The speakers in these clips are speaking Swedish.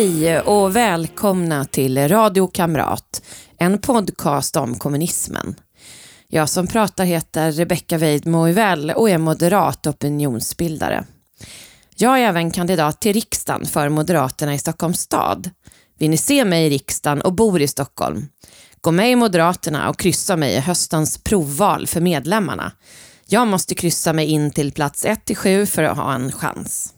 Hej och välkomna till Radio Kamrat, en podcast om kommunismen. Jag som pratar heter Rebecka Weidmo och är moderat opinionsbildare. Jag är även kandidat till riksdagen för Moderaterna i Stockholms stad. Vill ni se mig i riksdagen och bor i Stockholm? Gå med i Moderaterna och kryssa mig i höstens provval för medlemmarna. Jag måste kryssa mig in till plats 1-7 för att ha en chans.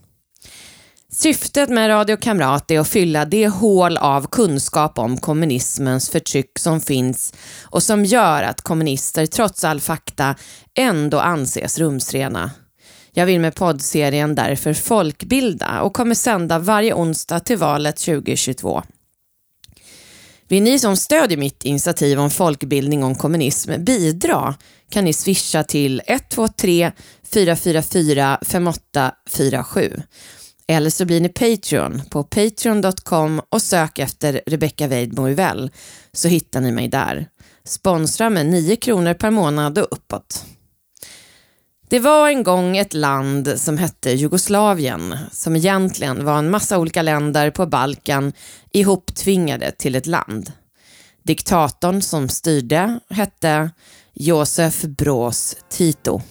Syftet med Radio Kamrat är att fylla det hål av kunskap om kommunismens förtryck som finns och som gör att kommunister trots all fakta ändå anses rumsrena. Jag vill med poddserien därför folkbilda och kommer sända varje onsdag till valet 2022. Vill ni som stödjer mitt initiativ om folkbildning om kommunism bidra kan ni swisha till 123 444 5847 eller så blir ni Patreon på patreon.com och sök efter Rebecca Weidmo så hittar ni mig där. Sponsra med 9 kronor per månad och uppåt. Det var en gång ett land som hette Jugoslavien, som egentligen var en massa olika länder på Balkan ihoptvingade till ett land. Diktatorn som styrde hette Josef Broz Tito.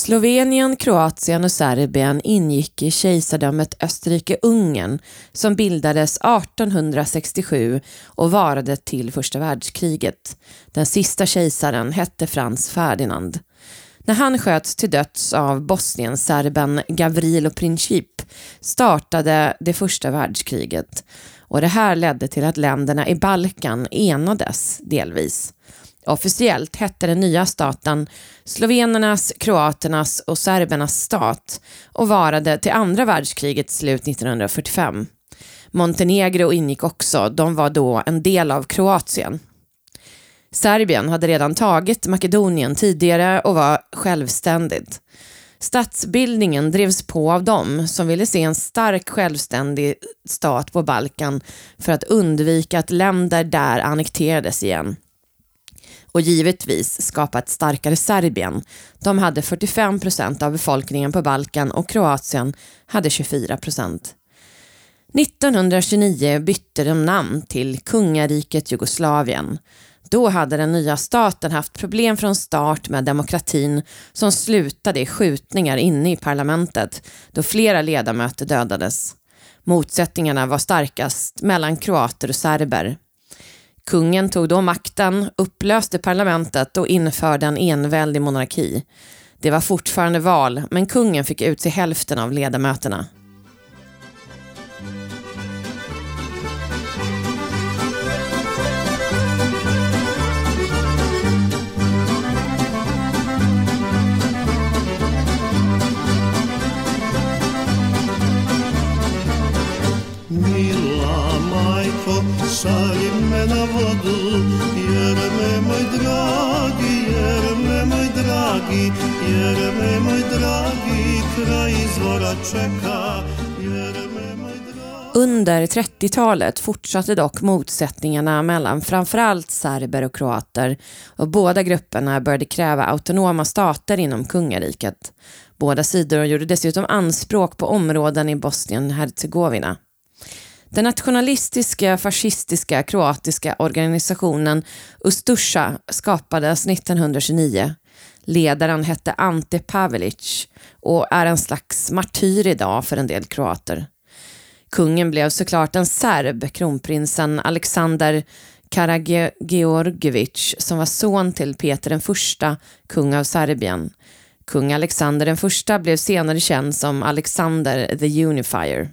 Slovenien, Kroatien och Serbien ingick i kejsardömet Österrike-Ungern som bildades 1867 och varade till första världskriget. Den sista kejsaren hette Frans Ferdinand. När han sköts till döds av Bosnien-serben Gavrilo Princip startade det första världskriget och det här ledde till att länderna i Balkan enades delvis. Officiellt hette den nya staten slovenernas, kroaternas och serbernas stat och varade till andra världskrigets slut 1945. Montenegro ingick också, de var då en del av Kroatien. Serbien hade redan tagit Makedonien tidigare och var självständigt. Statsbildningen drevs på av dem som ville se en stark självständig stat på Balkan för att undvika att länder där annekterades igen och givetvis skapa ett starkare Serbien. De hade 45 procent av befolkningen på Balkan och Kroatien hade 24 procent. 1929 bytte de namn till kungariket Jugoslavien. Då hade den nya staten haft problem från start med demokratin som slutade i skjutningar inne i parlamentet då flera ledamöter dödades. Motsättningarna var starkast mellan kroater och serber. Kungen tog då makten, upplöste parlamentet och införde en enväldig monarki. Det var fortfarande val, men kungen fick utse hälften av ledamöterna. Under 30-talet fortsatte dock motsättningarna mellan framförallt serber och kroater och båda grupperna började kräva autonoma stater inom kungariket. Båda sidor gjorde dessutom anspråk på områden i Bosnien-Hercegovina. Den nationalistiska fascistiska kroatiska organisationen Ustusha skapades 1929. Ledaren hette Ante Pavelic och är en slags martyr idag för en del kroater. Kungen blev såklart en serb, kronprinsen Alexander Karageorgevic, som var son till Peter den första, kung av Serbien. Kung Alexander den första blev senare känd som Alexander the Unifier.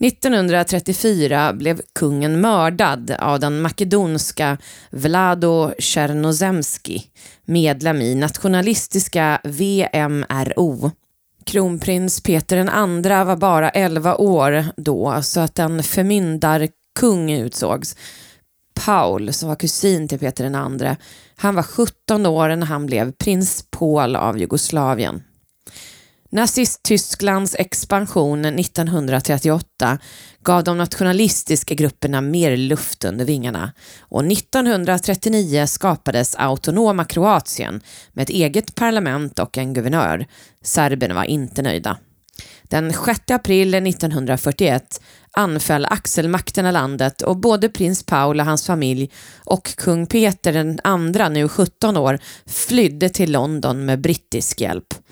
1934 blev kungen mördad av den makedonska Vlado Tjernozemski, medlem i nationalistiska VMRO. Kronprins Peter II var bara 11 år då, så att en förmyndarkung utsågs. Paul, som var kusin till Peter II, han var 17 år när han blev prins Paul av Jugoslavien. Nazist-Tysklands expansion 1938 gav de nationalistiska grupperna mer luft under vingarna och 1939 skapades autonoma Kroatien med ett eget parlament och en guvernör. Serberna var inte nöjda. Den 6 april 1941 anföll axelmakterna landet och både prins Paul och hans familj och kung Peter den andra, nu 17 år, flydde till London med brittisk hjälp.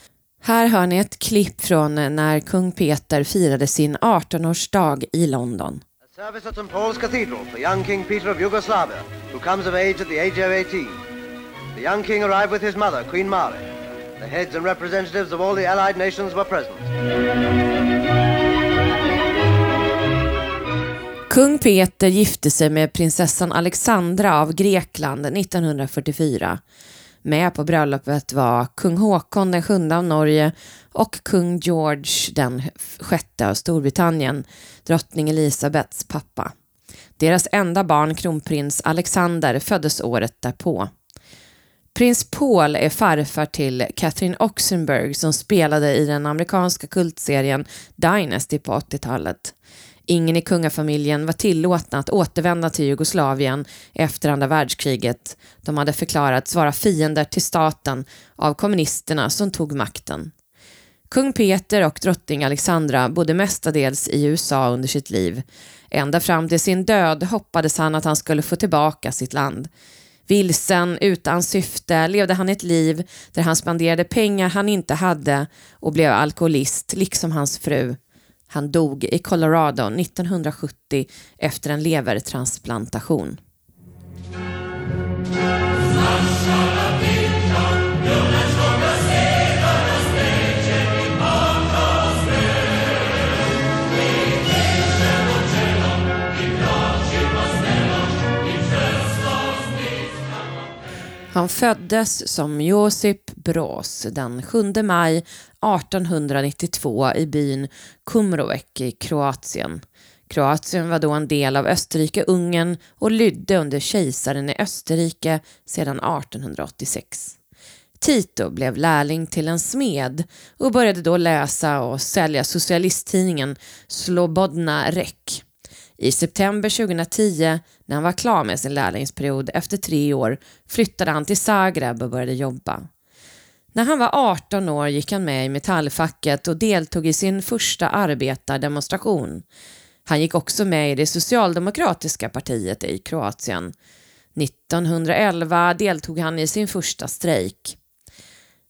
Här hör ni ett klipp från när kung Peter firade sin 18-årsdag i London. A service at St. Paul's Cathedral for young King Peter of Yugoslavia, who comes of age at the age of 18. The young king arrived with his mother, Queen Mary. The heads and representatives of all the allied nations were present. Kung Peter gifte sig med prinsessan Alexandra av Grekland 1944. Med på bröllopet var kung Håkon den sjunde av Norge och kung George den sjätte av Storbritannien, drottning Elisabeths pappa. Deras enda barn, kronprins Alexander, föddes året därpå. Prins Paul är farfar till Catherine Oxenberg som spelade i den amerikanska kultserien Dynasty på 80-talet. Ingen i kungafamiljen var tillåtna att återvända till Jugoslavien efter andra världskriget. De hade förklarats vara fiender till staten av kommunisterna som tog makten. Kung Peter och drottning Alexandra bodde mestadels i USA under sitt liv. Ända fram till sin död hoppades han att han skulle få tillbaka sitt land. Vilsen, utan syfte, levde han ett liv där han spenderade pengar han inte hade och blev alkoholist, liksom hans fru. Han dog i Colorado 1970 efter en levertransplantation. Han föddes som Josip Broz den 7 maj 1892 i byn Kumrovec i Kroatien. Kroatien var då en del av Österrike-Ungern och lydde under kejsaren i Österrike sedan 1886. Tito blev lärling till en smed och började då läsa och sälja socialisttidningen Slobodna Rek. I september 2010, när han var klar med sin lärlingsperiod efter tre år, flyttade han till Zagreb och började jobba. När han var 18 år gick han med i metallfacket och deltog i sin första arbetardemonstration. Han gick också med i det socialdemokratiska partiet i Kroatien. 1911 deltog han i sin första strejk.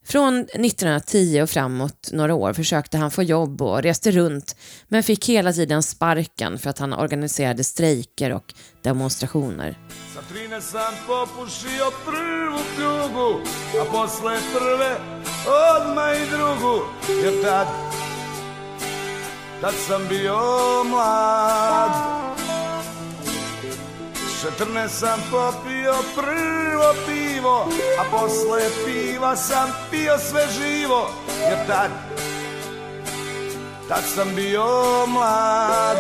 Från 1910 och framåt några år försökte han få jobb och reste runt men fick hela tiden sparken för att han organiserade strejker och demonstrationer. 14 sam popio prvo pivo, a posle piva sam pio sve živo, jer tad, tad sam bio mlad.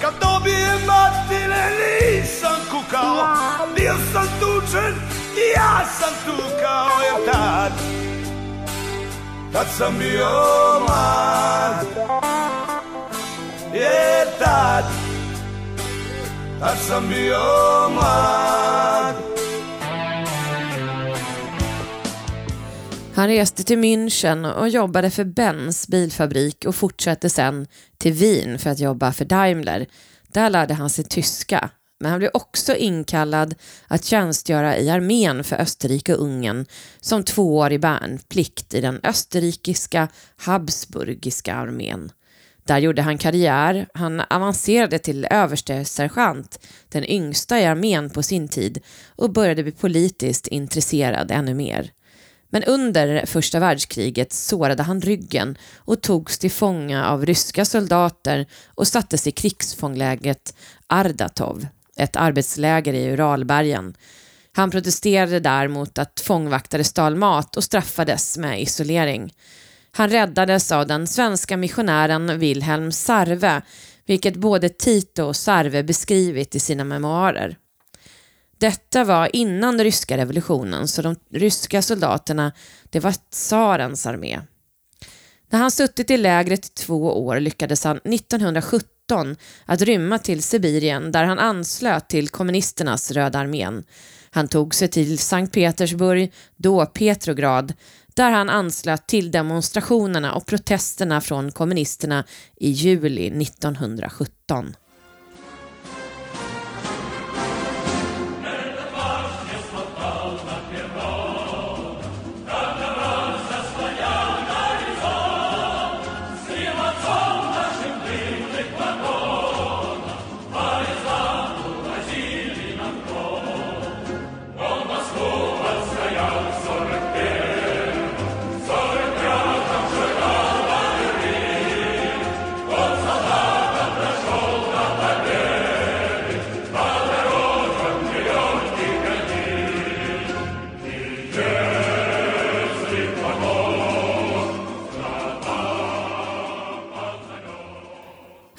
Kad dobijem matine nisam kukao, bio sam tučen i ja sam tukao, jer tad, tad sam bio mlad. Jer tad, Han reste till München och jobbade för Benz bilfabrik och fortsatte sen till Wien för att jobba för Daimler. Där lärde han sig tyska, men han blev också inkallad att tjänstgöra i armén för Österrike och Ungern som tvåårig värnplikt i den österrikiska Habsburgiska armén. Där gjorde han karriär. Han avancerade till överstesergeant, den yngsta i armén på sin tid och började bli politiskt intresserad ännu mer. Men under första världskriget sårade han ryggen och togs till fånga av ryska soldater och sattes i krigsfånglägret Ardatov, ett arbetsläger i Uralbergen. Han protesterade där mot att fångvaktare stal mat och straffades med isolering. Han räddades av den svenska missionären Wilhelm Sarve vilket både Tito och Sarve beskrivit i sina memoarer. Detta var innan ryska revolutionen, så de ryska soldaterna, det var tsarens armé. När han suttit i lägret i två år lyckades han 1917 att rymma till Sibirien där han anslöt till kommunisternas Röda armén. Han tog sig till Sankt Petersburg, då Petrograd, där han anslöt till demonstrationerna och protesterna från kommunisterna i juli 1917.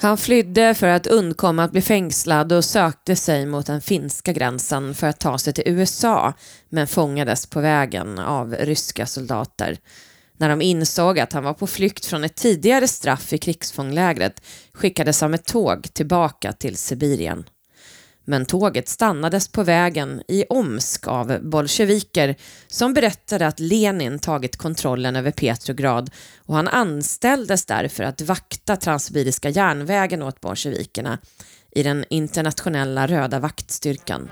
Han flydde för att undkomma att bli fängslad och sökte sig mot den finska gränsen för att ta sig till USA men fångades på vägen av ryska soldater. När de insåg att han var på flykt från ett tidigare straff i krigsfånglägret skickades han med tåg tillbaka till Sibirien men tåget stannades på vägen i Omsk av bolsjeviker som berättade att Lenin tagit kontrollen över Petrograd och han anställdes därför att vakta Transsibiriska järnvägen åt bolsjevikerna i den internationella röda vaktstyrkan.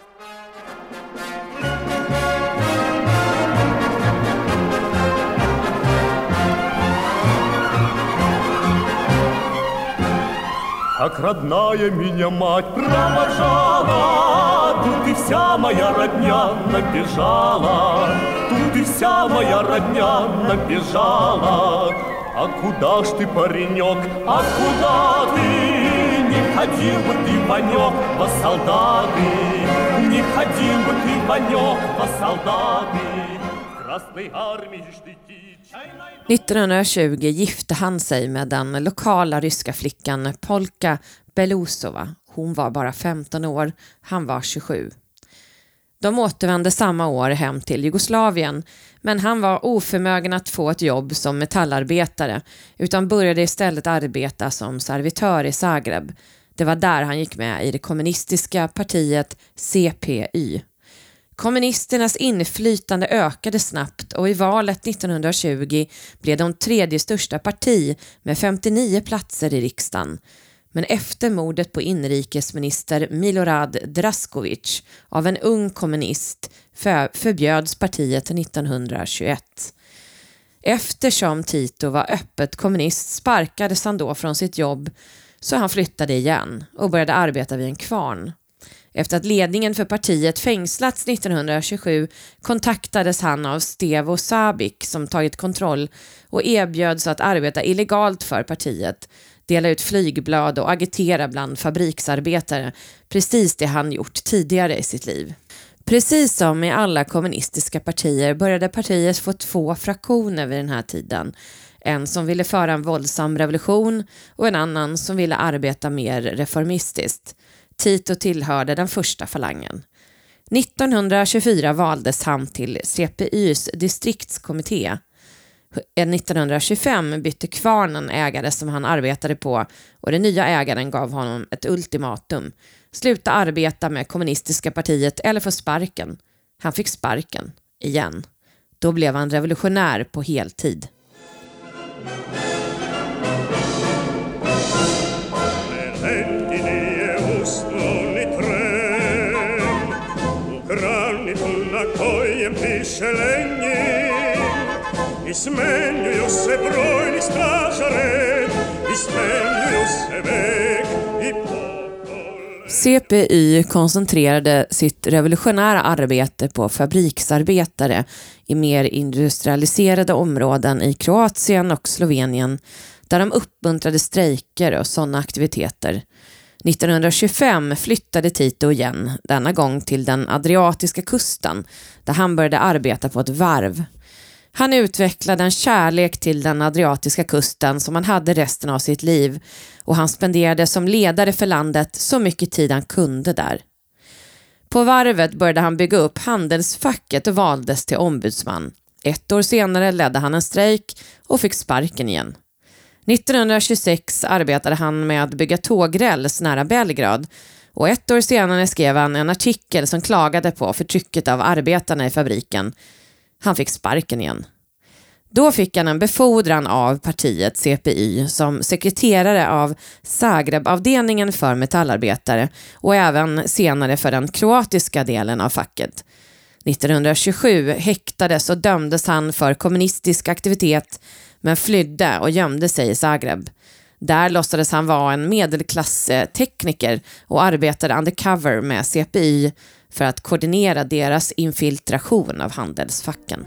Как родная меня мать провожала, Тут и вся моя родня набежала, Тут и вся моя родня набежала. А куда ж ты, паренек, а куда ты? Не ходил бы ты, Ванек, во солдаты, Не ходил бы ты, Ванек, во солдаты. 1920 gifte han sig med den lokala ryska flickan Polka Belousova. Hon var bara 15 år, han var 27. De återvände samma år hem till Jugoslavien, men han var oförmögen att få ett jobb som metallarbetare, utan började istället arbeta som servitör i Zagreb. Det var där han gick med i det kommunistiska partiet CPY. Kommunisternas inflytande ökade snabbt och i valet 1920 blev de tredje största parti med 59 platser i riksdagen. Men efter mordet på inrikesminister Milorad Draskovic av en ung kommunist förbjöds partiet 1921. Eftersom Tito var öppet kommunist sparkades han då från sitt jobb så han flyttade igen och började arbeta vid en kvarn. Efter att ledningen för partiet fängslats 1927 kontaktades han av Stevo Sabic som tagit kontroll och erbjöds att arbeta illegalt för partiet, dela ut flygblad och agitera bland fabriksarbetare, precis det han gjort tidigare i sitt liv. Precis som i alla kommunistiska partier började partiet få två fraktioner vid den här tiden. En som ville föra en våldsam revolution och en annan som ville arbeta mer reformistiskt. Tito tillhörde den första falangen. 1924 valdes han till CPYs distriktskommitté. Eh, 1925 bytte kvarnen ägare som han arbetade på och den nya ägaren gav honom ett ultimatum. Sluta arbeta med kommunistiska partiet eller få sparken. Han fick sparken, igen. Då blev han revolutionär på heltid. CPY koncentrerade sitt revolutionära arbete på fabriksarbetare i mer industrialiserade områden i Kroatien och Slovenien där de uppmuntrade strejker och sådana aktiviteter. 1925 flyttade Tito igen, denna gång till den adriatiska kusten, där han började arbeta på ett varv. Han utvecklade en kärlek till den adriatiska kusten som han hade resten av sitt liv och han spenderade som ledare för landet så mycket tid han kunde där. På varvet började han bygga upp handelsfacket och valdes till ombudsman. Ett år senare ledde han en strejk och fick sparken igen. 1926 arbetade han med att bygga tågräls nära Belgrad och ett år senare skrev han en artikel som klagade på förtrycket av arbetarna i fabriken. Han fick sparken igen. Då fick han en befordran av partiet CPY som sekreterare av Zagreb-avdelningen för metallarbetare och även senare för den kroatiska delen av facket. 1927 häktades och dömdes han för kommunistisk aktivitet men flydde och gömde sig i Zagreb. Där låtsades han vara en medelklasstekniker och arbetade undercover med CPI för att koordinera deras infiltration av handelsfacken.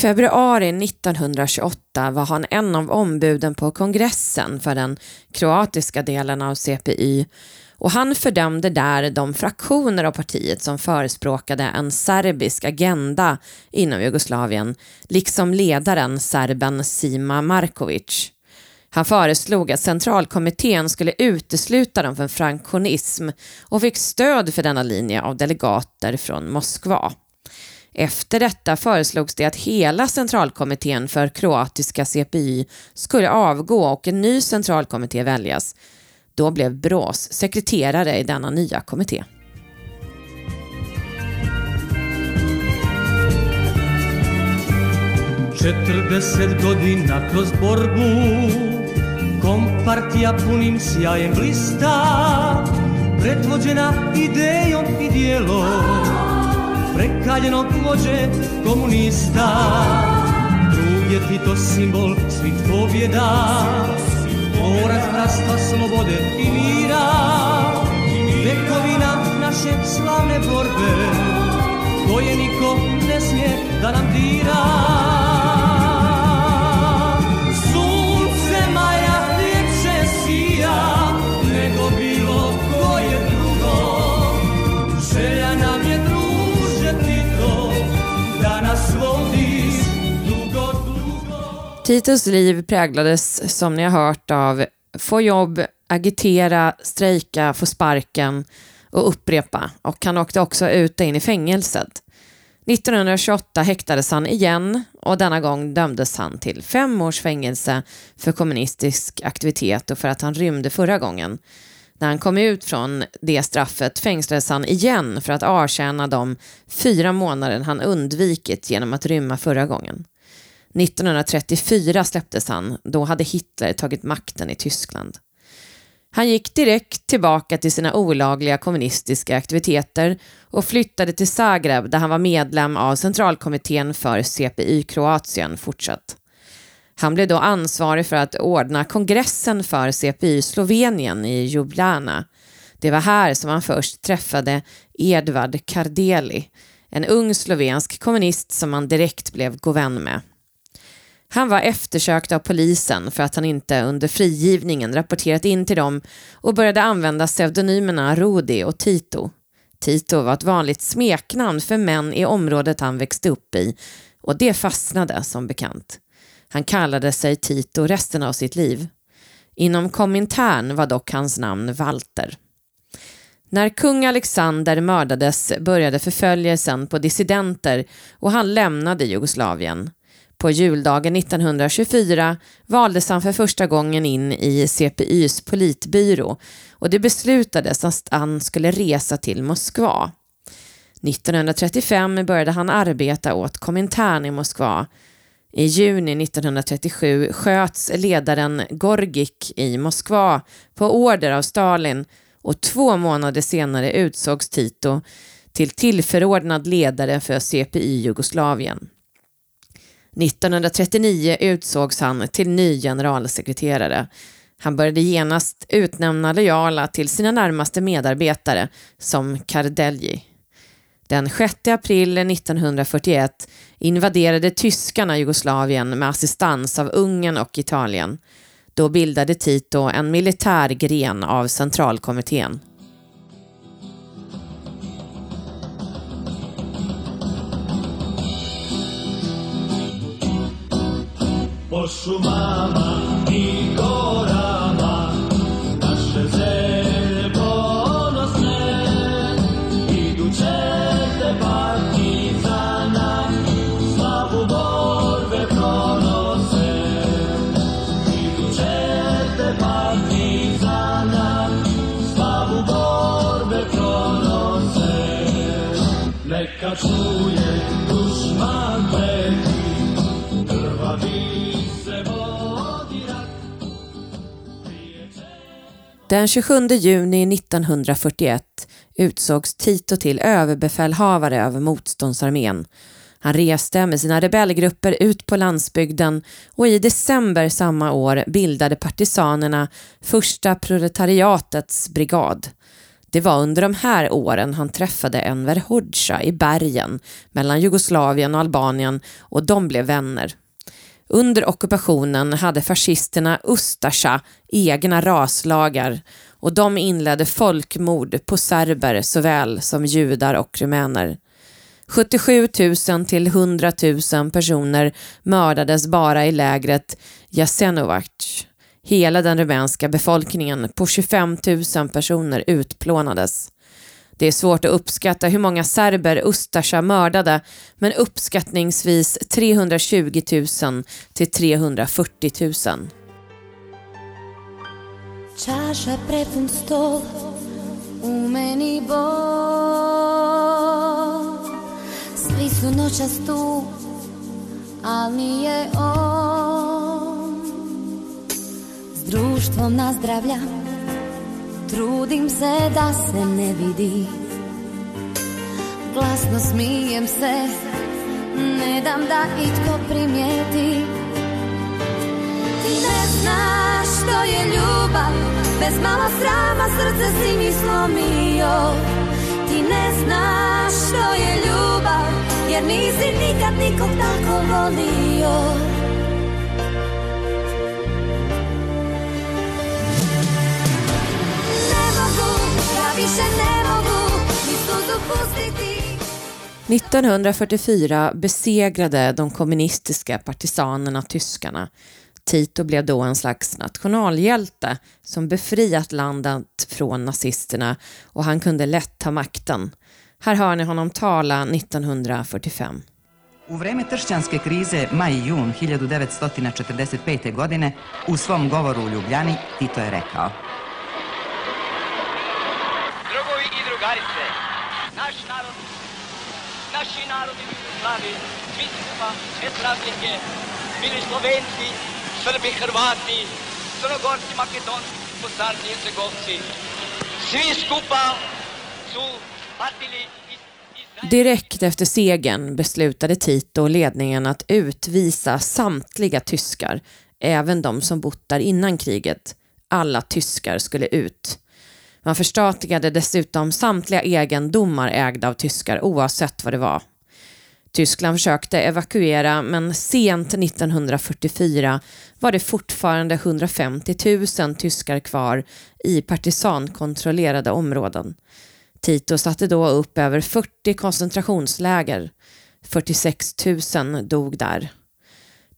Februari 1928 var han en av ombuden på kongressen för den kroatiska delen av CPY och han fördömde där de fraktioner av partiet som förespråkade en serbisk agenda inom Jugoslavien, liksom ledaren serben Sima Markovic. Han föreslog att centralkommittén skulle utesluta dem från franktionism och fick stöd för denna linje av delegater från Moskva. Efter detta föreslogs det att hela centralkommittén för kroatiska CPI skulle avgå och en ny centralkommitté väljas. Då blev Brås sekreterare i denna nya kommitté. Četrdeset godina kroz borbu Kompartija punim sjajem blista Pretvođena idejom i dijelom prekaljenog vođe komunista. Drug je Tito simbol svih pobjeda, borac bratstva, slobode i mira. Vekovina naše slavne borbe, koje niko ne smije da nam dira. Titos liv präglades, som ni har hört, av få jobb, agitera, strejka, få sparken och upprepa. Och han åkte också ut och in i fängelset. 1928 häktades han igen och denna gång dömdes han till fem års fängelse för kommunistisk aktivitet och för att han rymde förra gången. När han kom ut från det straffet fängslades han igen för att avtjäna de fyra månader han undvikit genom att rymma förra gången. 1934 släpptes han, då hade Hitler tagit makten i Tyskland. Han gick direkt tillbaka till sina olagliga kommunistiska aktiviteter och flyttade till Zagreb där han var medlem av centralkommittén för CPI Kroatien fortsatt. Han blev då ansvarig för att ordna kongressen för CPI Slovenien i Ljubljana. Det var här som han först träffade Edvard Kardeli, en ung slovensk kommunist som han direkt blev god vän med. Han var eftersökt av polisen för att han inte under frigivningen rapporterat in till dem och började använda pseudonymerna Rudi och Tito. Tito var ett vanligt smeknamn för män i området han växte upp i och det fastnade som bekant. Han kallade sig Tito resten av sitt liv. Inom Komintern var dock hans namn Walter. När kung Alexander mördades började förföljelsen på dissidenter och han lämnade Jugoslavien. På juldagen 1924 valdes han för första gången in i CPYs politbyrå och det beslutades att han skulle resa till Moskva. 1935 började han arbeta åt Komintern i Moskva. I juni 1937 sköts ledaren Gorgik i Moskva på order av Stalin och två månader senare utsågs Tito till tillförordnad ledare för CPI Jugoslavien. 1939 utsågs han till ny generalsekreterare. Han började genast utnämna lojala till sina närmaste medarbetare som Kardelji. Den 6 april 1941 invaderade tyskarna Jugoslavien med assistans av Ungern och Italien. Då bildade Tito en militär gren av centralkommittén. Oh, mama. Den 27 juni 1941 utsågs Tito till överbefälhavare över motståndsarmén. Han reste med sina rebellgrupper ut på landsbygden och i december samma år bildade partisanerna första proletariatets brigad. Det var under de här åren han träffade Enver Hoxha i bergen mellan Jugoslavien och Albanien och de blev vänner. Under ockupationen hade fascisterna Ustasja egna raslagar och de inledde folkmord på serber såväl som judar och rumäner. 77 000 till 100 000 personer mördades bara i lägret Jasenovac. Hela den rumänska befolkningen på 25 000 personer utplånades. Det är svårt att uppskatta hur många serber Ustasja mördade men uppskattningsvis 320 000 till 340 000. Čaša prepun stol u meni bol Svi su noćas tu, al nije on S društvom nazdravljam, trudim se da se ne vidi. Glasno smijem se, ne dam da itko primijeti. Ti ne znaš što je ljubav Bez malo srama srce si mi slomio. Ti ne znaš što je ljubav Jer nisi nikad nikog tako volio više ne mogu 1944 besegrade de kommunistiska partisanerna tyskarna. Tito blev då en slags nationalhjälte som befriat landet från nazisterna och han kunde lätt ta makten. Här hör ni honom tala 1945. U vreme tršćanske krize maj i jun 1945. godine u svom govoru u Ljubljani Tito je rekao Drugovi i drugarice, naš narod, naši narodi u Jugoslaviji, svi Srba, sve razlike, bili Slovenci, Srbi, Hrvati, Crnogorci, Makedonci, Posarci, Hercegovci, svi skupa su patili Direkt efter segern beslutade Tito och ledningen att utvisa samtliga tyskar, även de som bott där innan kriget. Alla tyskar skulle ut. Man förstatligade dessutom samtliga egendomar ägda av tyskar oavsett vad det var. Tyskland försökte evakuera men sent 1944 var det fortfarande 150 000 tyskar kvar i partisankontrollerade områden. Tito satte då upp över 40 koncentrationsläger. 46 000 dog där.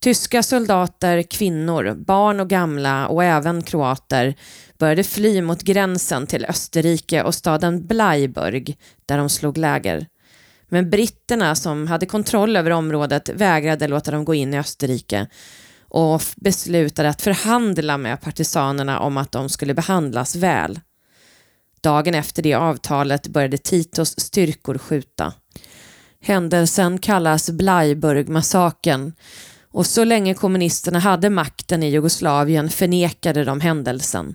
Tyska soldater, kvinnor, barn och gamla och även kroater började fly mot gränsen till Österrike och staden Bleiburg där de slog läger. Men britterna som hade kontroll över området vägrade låta dem gå in i Österrike och beslutade att förhandla med partisanerna om att de skulle behandlas väl. Dagen efter det avtalet började Titos styrkor skjuta. Händelsen kallas Bleiburgmassakern Och så länge kommunisterna hade makten i Jugoslavien förnekade de händelsen.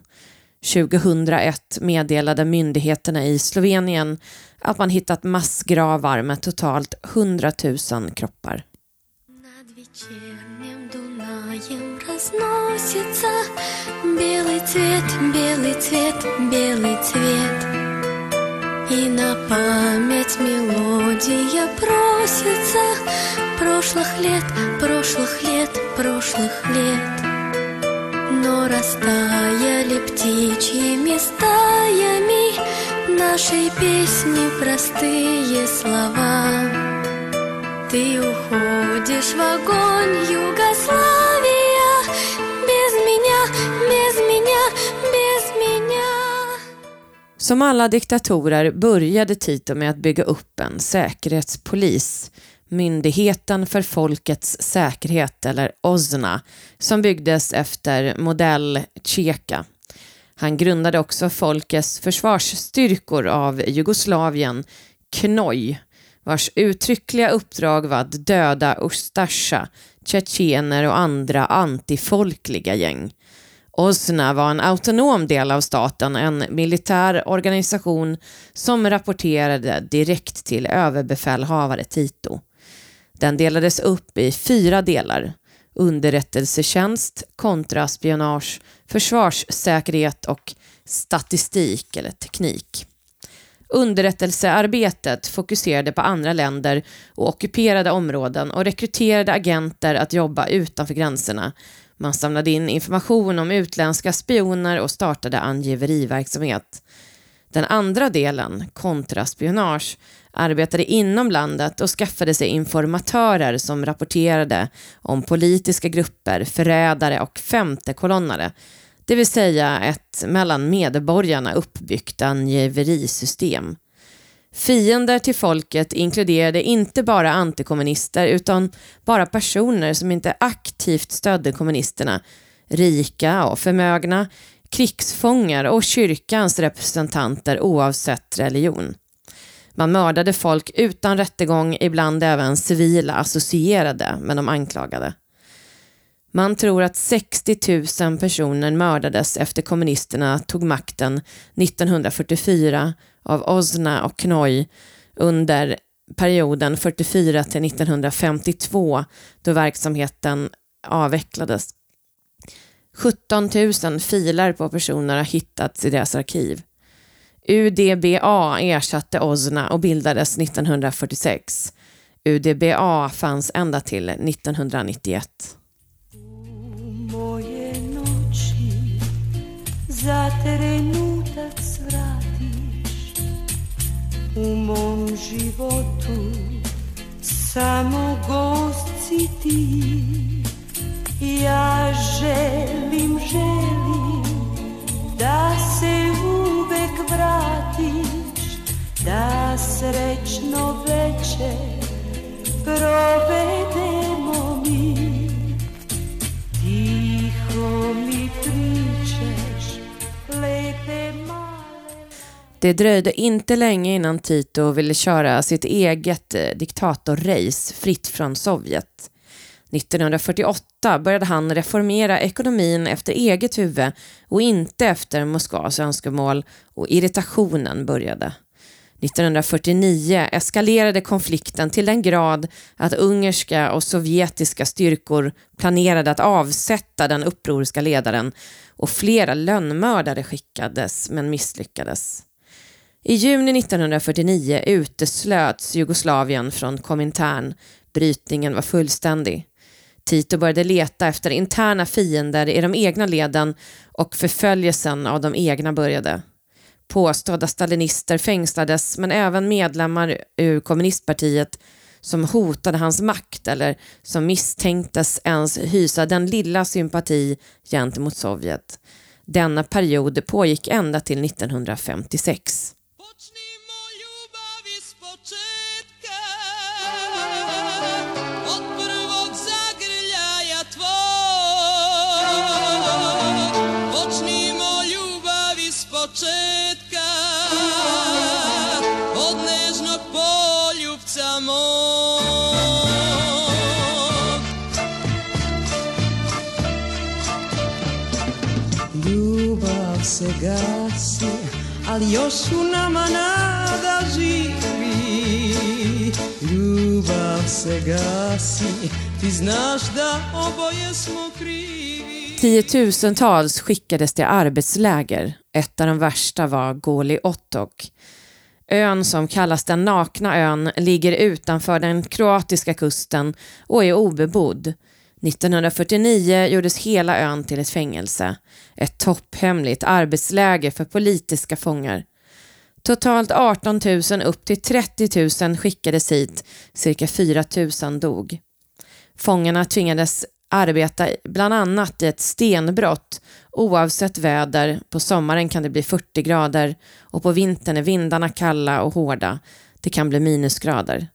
2001 meddelade myndigheterna i Slovenien att man hittat massgravar med totalt 100 000 kroppar. разносится белый цвет, белый цвет, белый цвет. И на память мелодия просится прошлых лет, прошлых лет, прошлых лет. Но растаяли птичьими стаями Нашей песни простые слова Ты уходишь в огонь, Югославия Без меня, без меня, без меня Som alla diktatorer började Tito med att bygga upp en säkerhetspolis Myndigheten för folkets säkerhet, eller OZNA, som byggdes efter modell Tjeka. Han grundade också Folkets försvarsstyrkor av Jugoslavien, KNOJ, vars uttryckliga uppdrag var att döda Ustasja, tjetjener och andra antifolkliga gäng. OSNA var en autonom del av staten, en militär organisation som rapporterade direkt till överbefälhavare Tito. Den delades upp i fyra delar. Underrättelsetjänst, kontraspionage, försvarssäkerhet och statistik eller teknik. Underrättelsearbetet fokuserade på andra länder och ockuperade områden och rekryterade agenter att jobba utanför gränserna. Man samlade in information om utländska spioner och startade angiveriverksamhet. Den andra delen, kontraspionage, arbetade inom landet och skaffade sig informatörer som rapporterade om politiska grupper, förrädare och femtekolonnare, det vill säga ett mellan medborgarna uppbyggt angiverisystem. Fiender till folket inkluderade inte bara antikommunister utan bara personer som inte aktivt stödde kommunisterna, rika och förmögna, krigsfångar och kyrkans representanter oavsett religion. Man mördade folk utan rättegång, ibland även civila associerade med de anklagade. Man tror att 60 000 personer mördades efter kommunisterna tog makten 1944 av Osna och Knoj under perioden 44 till 1952 då verksamheten avvecklades. 17 000 filer på personer har hittats i deras arkiv. UDBA ersatte OZNA och bildades 1946. UDBA fanns ända till 1991. U mom životu samo gost si ti Ja želim, želim da se uvek vratiš Da srećno veče provedemo mi Tiho mi pričaš lepe Det dröjde inte länge innan Tito ville köra sitt eget eh, diktatorrace fritt från Sovjet. 1948 började han reformera ekonomin efter eget huvud och inte efter Moskvas önskemål och irritationen började. 1949 eskalerade konflikten till den grad att ungerska och sovjetiska styrkor planerade att avsätta den upproriska ledaren och flera lönnmördare skickades men misslyckades. I juni 1949 uteslöts Jugoslavien från Komintern. Brytningen var fullständig. Tito började leta efter interna fiender i de egna leden och förföljelsen av de egna började. Påstådda stalinister fängslades men även medlemmar ur kommunistpartiet som hotade hans makt eller som misstänktes ens hysa den lilla sympati gentemot Sovjet. Denna period pågick ända till 1956. Se ali još u nama nada živi. Ljubav se gasi, ti znaš da oboje smo krivi. Tiotusentals skickades till arbetsläger. Ett av de värsta var Goli Otok. Ön som kallas den nakna ön ligger utanför den kroatiska kusten och är obebodd. 1949 gjordes hela ön till ett fängelse. Ett topphemligt arbetsläger för politiska fångar. Totalt 18 000 upp till 30 000 skickades hit, cirka 4 000 dog. Fångarna tvingades arbeta bland annat i ett stenbrott oavsett väder. På sommaren kan det bli 40 grader och på vintern är vindarna kalla och hårda. Det kan bli minusgrader.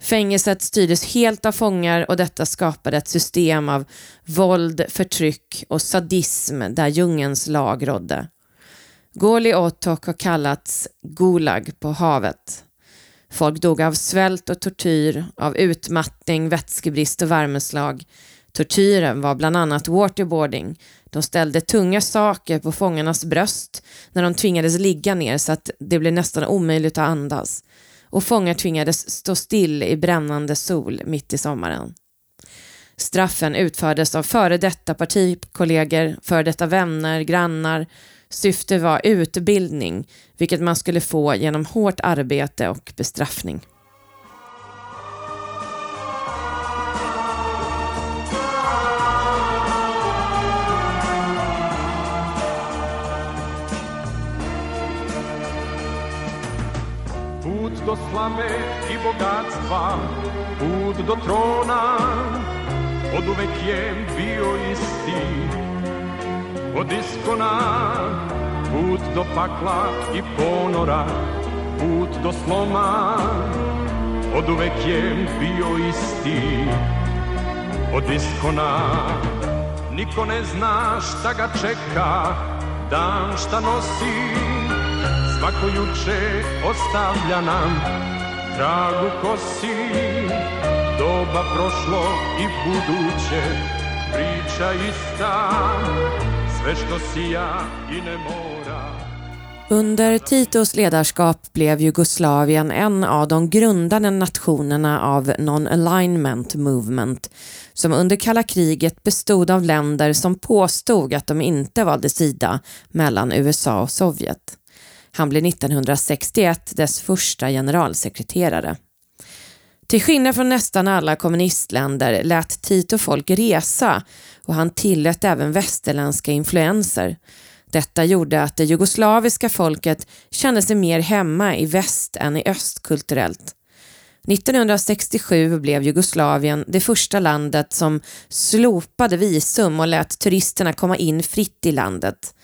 Fängelset styrdes helt av fångar och detta skapade ett system av våld, förtryck och sadism där djungens lag rådde. Goli Otok har kallats Gulag på havet. Folk dog av svält och tortyr, av utmattning, vätskebrist och värmeslag. Tortyren var bland annat waterboarding. De ställde tunga saker på fångarnas bröst när de tvingades ligga ner så att det blev nästan omöjligt att andas. Och fångar tvingades stå still i brännande sol mitt i sommaren. Straffen utfördes av före detta partikollegor, före detta vänner, grannar. Syftet var utbildning, vilket man skulle få genom hårt arbete och bestraffning. Do slave i bogatstva, put do trona, od uvek je bio isti. Od iskona, put do pakla i ponora, put do sloma, od uvek je bio isti. Od iskona, niko ne zna šta ga čeka, dan šta nosi, Svako juče ostavlja nam tragu kosi. Doba prošlo i buduće Priča ista. Sve što sija i ne mora. Under Titos ledarskap blev Jugoslavien en av de grundande nationerna av Non-Alignment Movement som under kalla kriget bestod av länder som påstod att de inte valde sida mellan USA och Sovjet. Han blev 1961 dess första generalsekreterare. Till skillnad från nästan alla kommunistländer lät Tito folk resa och han tillät även västerländska influenser. Detta gjorde att det jugoslaviska folket kände sig mer hemma i väst än i öst kulturellt. 1967 blev Jugoslavien det första landet som slopade visum och lät turisterna komma in fritt i landet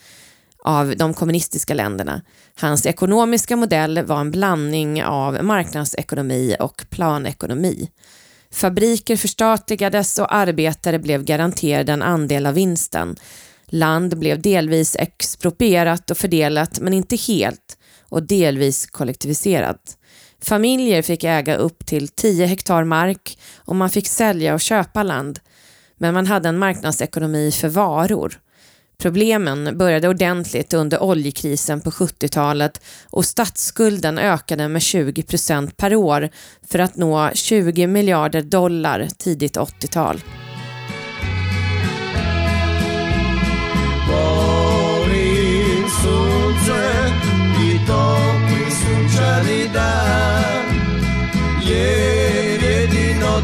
av de kommunistiska länderna. Hans ekonomiska modell var en blandning av marknadsekonomi och planekonomi. Fabriker förstatligades och arbetare blev garanterade en andel av vinsten. Land blev delvis exproprierat och fördelat men inte helt och delvis kollektiviserat. Familjer fick äga upp till 10 hektar mark och man fick sälja och köpa land. Men man hade en marknadsekonomi för varor. Problemen började ordentligt under oljekrisen på 70-talet och statsskulden ökade med 20 procent per år för att nå 20 miljarder dollar tidigt 80-tal.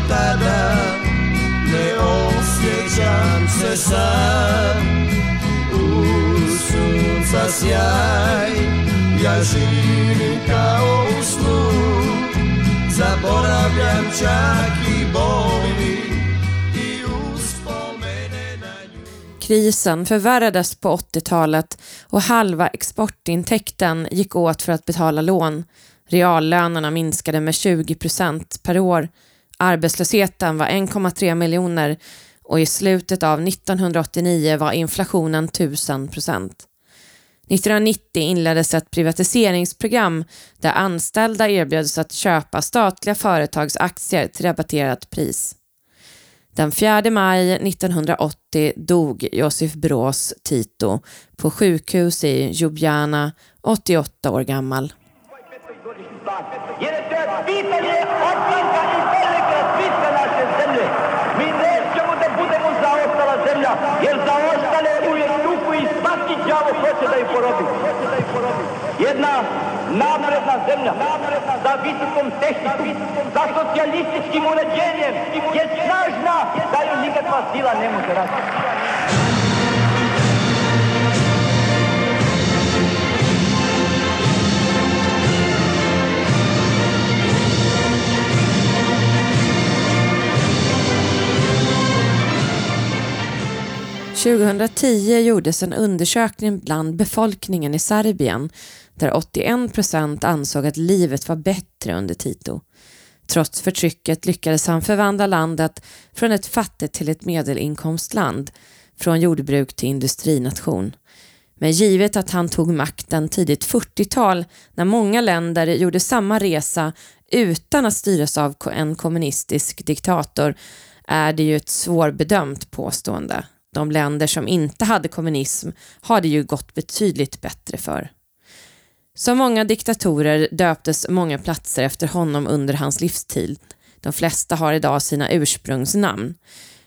Tada osjećam se sunca ja živim kao u snu Zaboravljam čak i boli i uspomene na nju Krisen förvärrades på 80-talet och halva exportintäkten gick åt för att betala lån. Reallönerna minskade med 20 procent per år. Arbetslösheten var 1,3 miljoner och i slutet av 1989 var inflationen 1000 procent. 1990 inleddes ett privatiseringsprogram där anställda erbjöds att köpa statliga företags aktier till rabatterat pris. Den 4 maj 1980 dog Josef Brås Tito på sjukhus i Ljubljana, 88 år gammal. đavo hoće da ih porobi. Jedna napredna zemlja, za visokom tehnikom, za socijalističkim uređenjem je snažna da ju nikakva sila ne može različiti. 2010 gjordes en undersökning bland befolkningen i Serbien där 81 procent ansåg att livet var bättre under Tito. Trots förtrycket lyckades han förvandla landet från ett fattigt till ett medelinkomstland, från jordbruk till industrination. Men givet att han tog makten tidigt 40-tal när många länder gjorde samma resa utan att styras av en kommunistisk diktator är det ju ett svårbedömt påstående. De länder som inte hade kommunism har det ju gått betydligt bättre för. Som många diktatorer döptes många platser efter honom under hans livstid. De flesta har idag sina ursprungsnamn.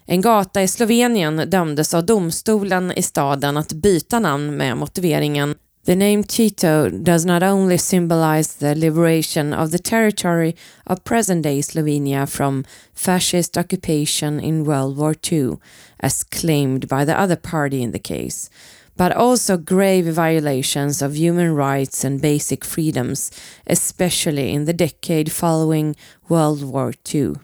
En gata i Slovenien dömdes av domstolen i staden att byta namn med motiveringen The name Tito does not only symbolize the liberation of the territory of present-day Slovenia from fascist occupation in World War II, as claimed by the other party in the case, but also grave violations of human rights and basic freedoms, especially in the decade following World War II.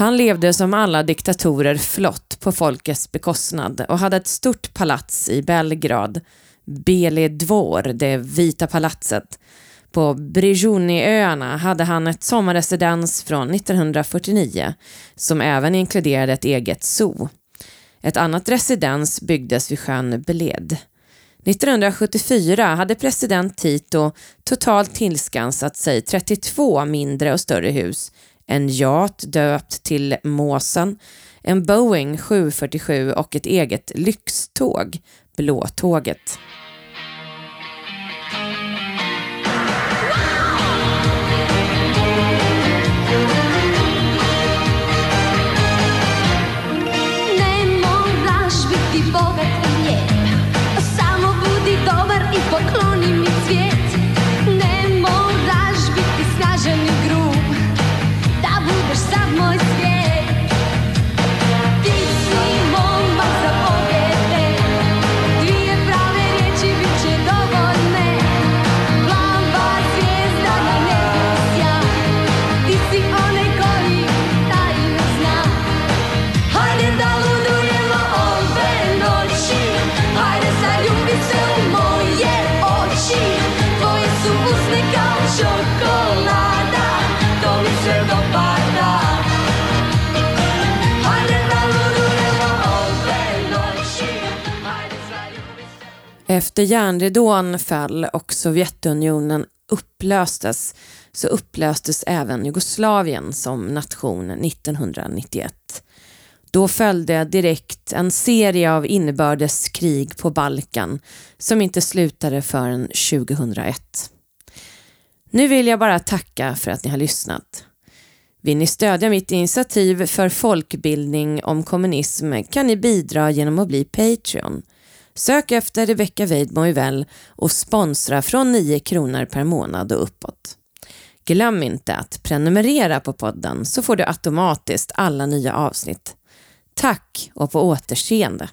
Han levde som alla diktatorer flott på folkets bekostnad och hade ett stort palats i Belgrad, Bele Dvor, det vita palatset. På Brijuniöarna hade han ett sommarresidens från 1949 som även inkluderade ett eget zoo. Ett annat residens byggdes vid sjön Bled. 1974 hade president Tito totalt tillskansat sig 32 mindre och större hus en yacht döpt till Måsen, en Boeing 747 och ett eget lyxtåg, Blåtåget. Efter järnridån föll och Sovjetunionen upplöstes så upplöstes även Jugoslavien som nation 1991. Då följde direkt en serie av inbördeskrig på Balkan som inte slutade förrän 2001. Nu vill jag bara tacka för att ni har lyssnat. Vill ni stödja mitt initiativ för folkbildning om kommunism kan ni bidra genom att bli Patreon. Sök efter Rebecka Weidmo väl och sponsra från 9 kronor per månad och uppåt. Glöm inte att prenumerera på podden så får du automatiskt alla nya avsnitt. Tack och på återseende.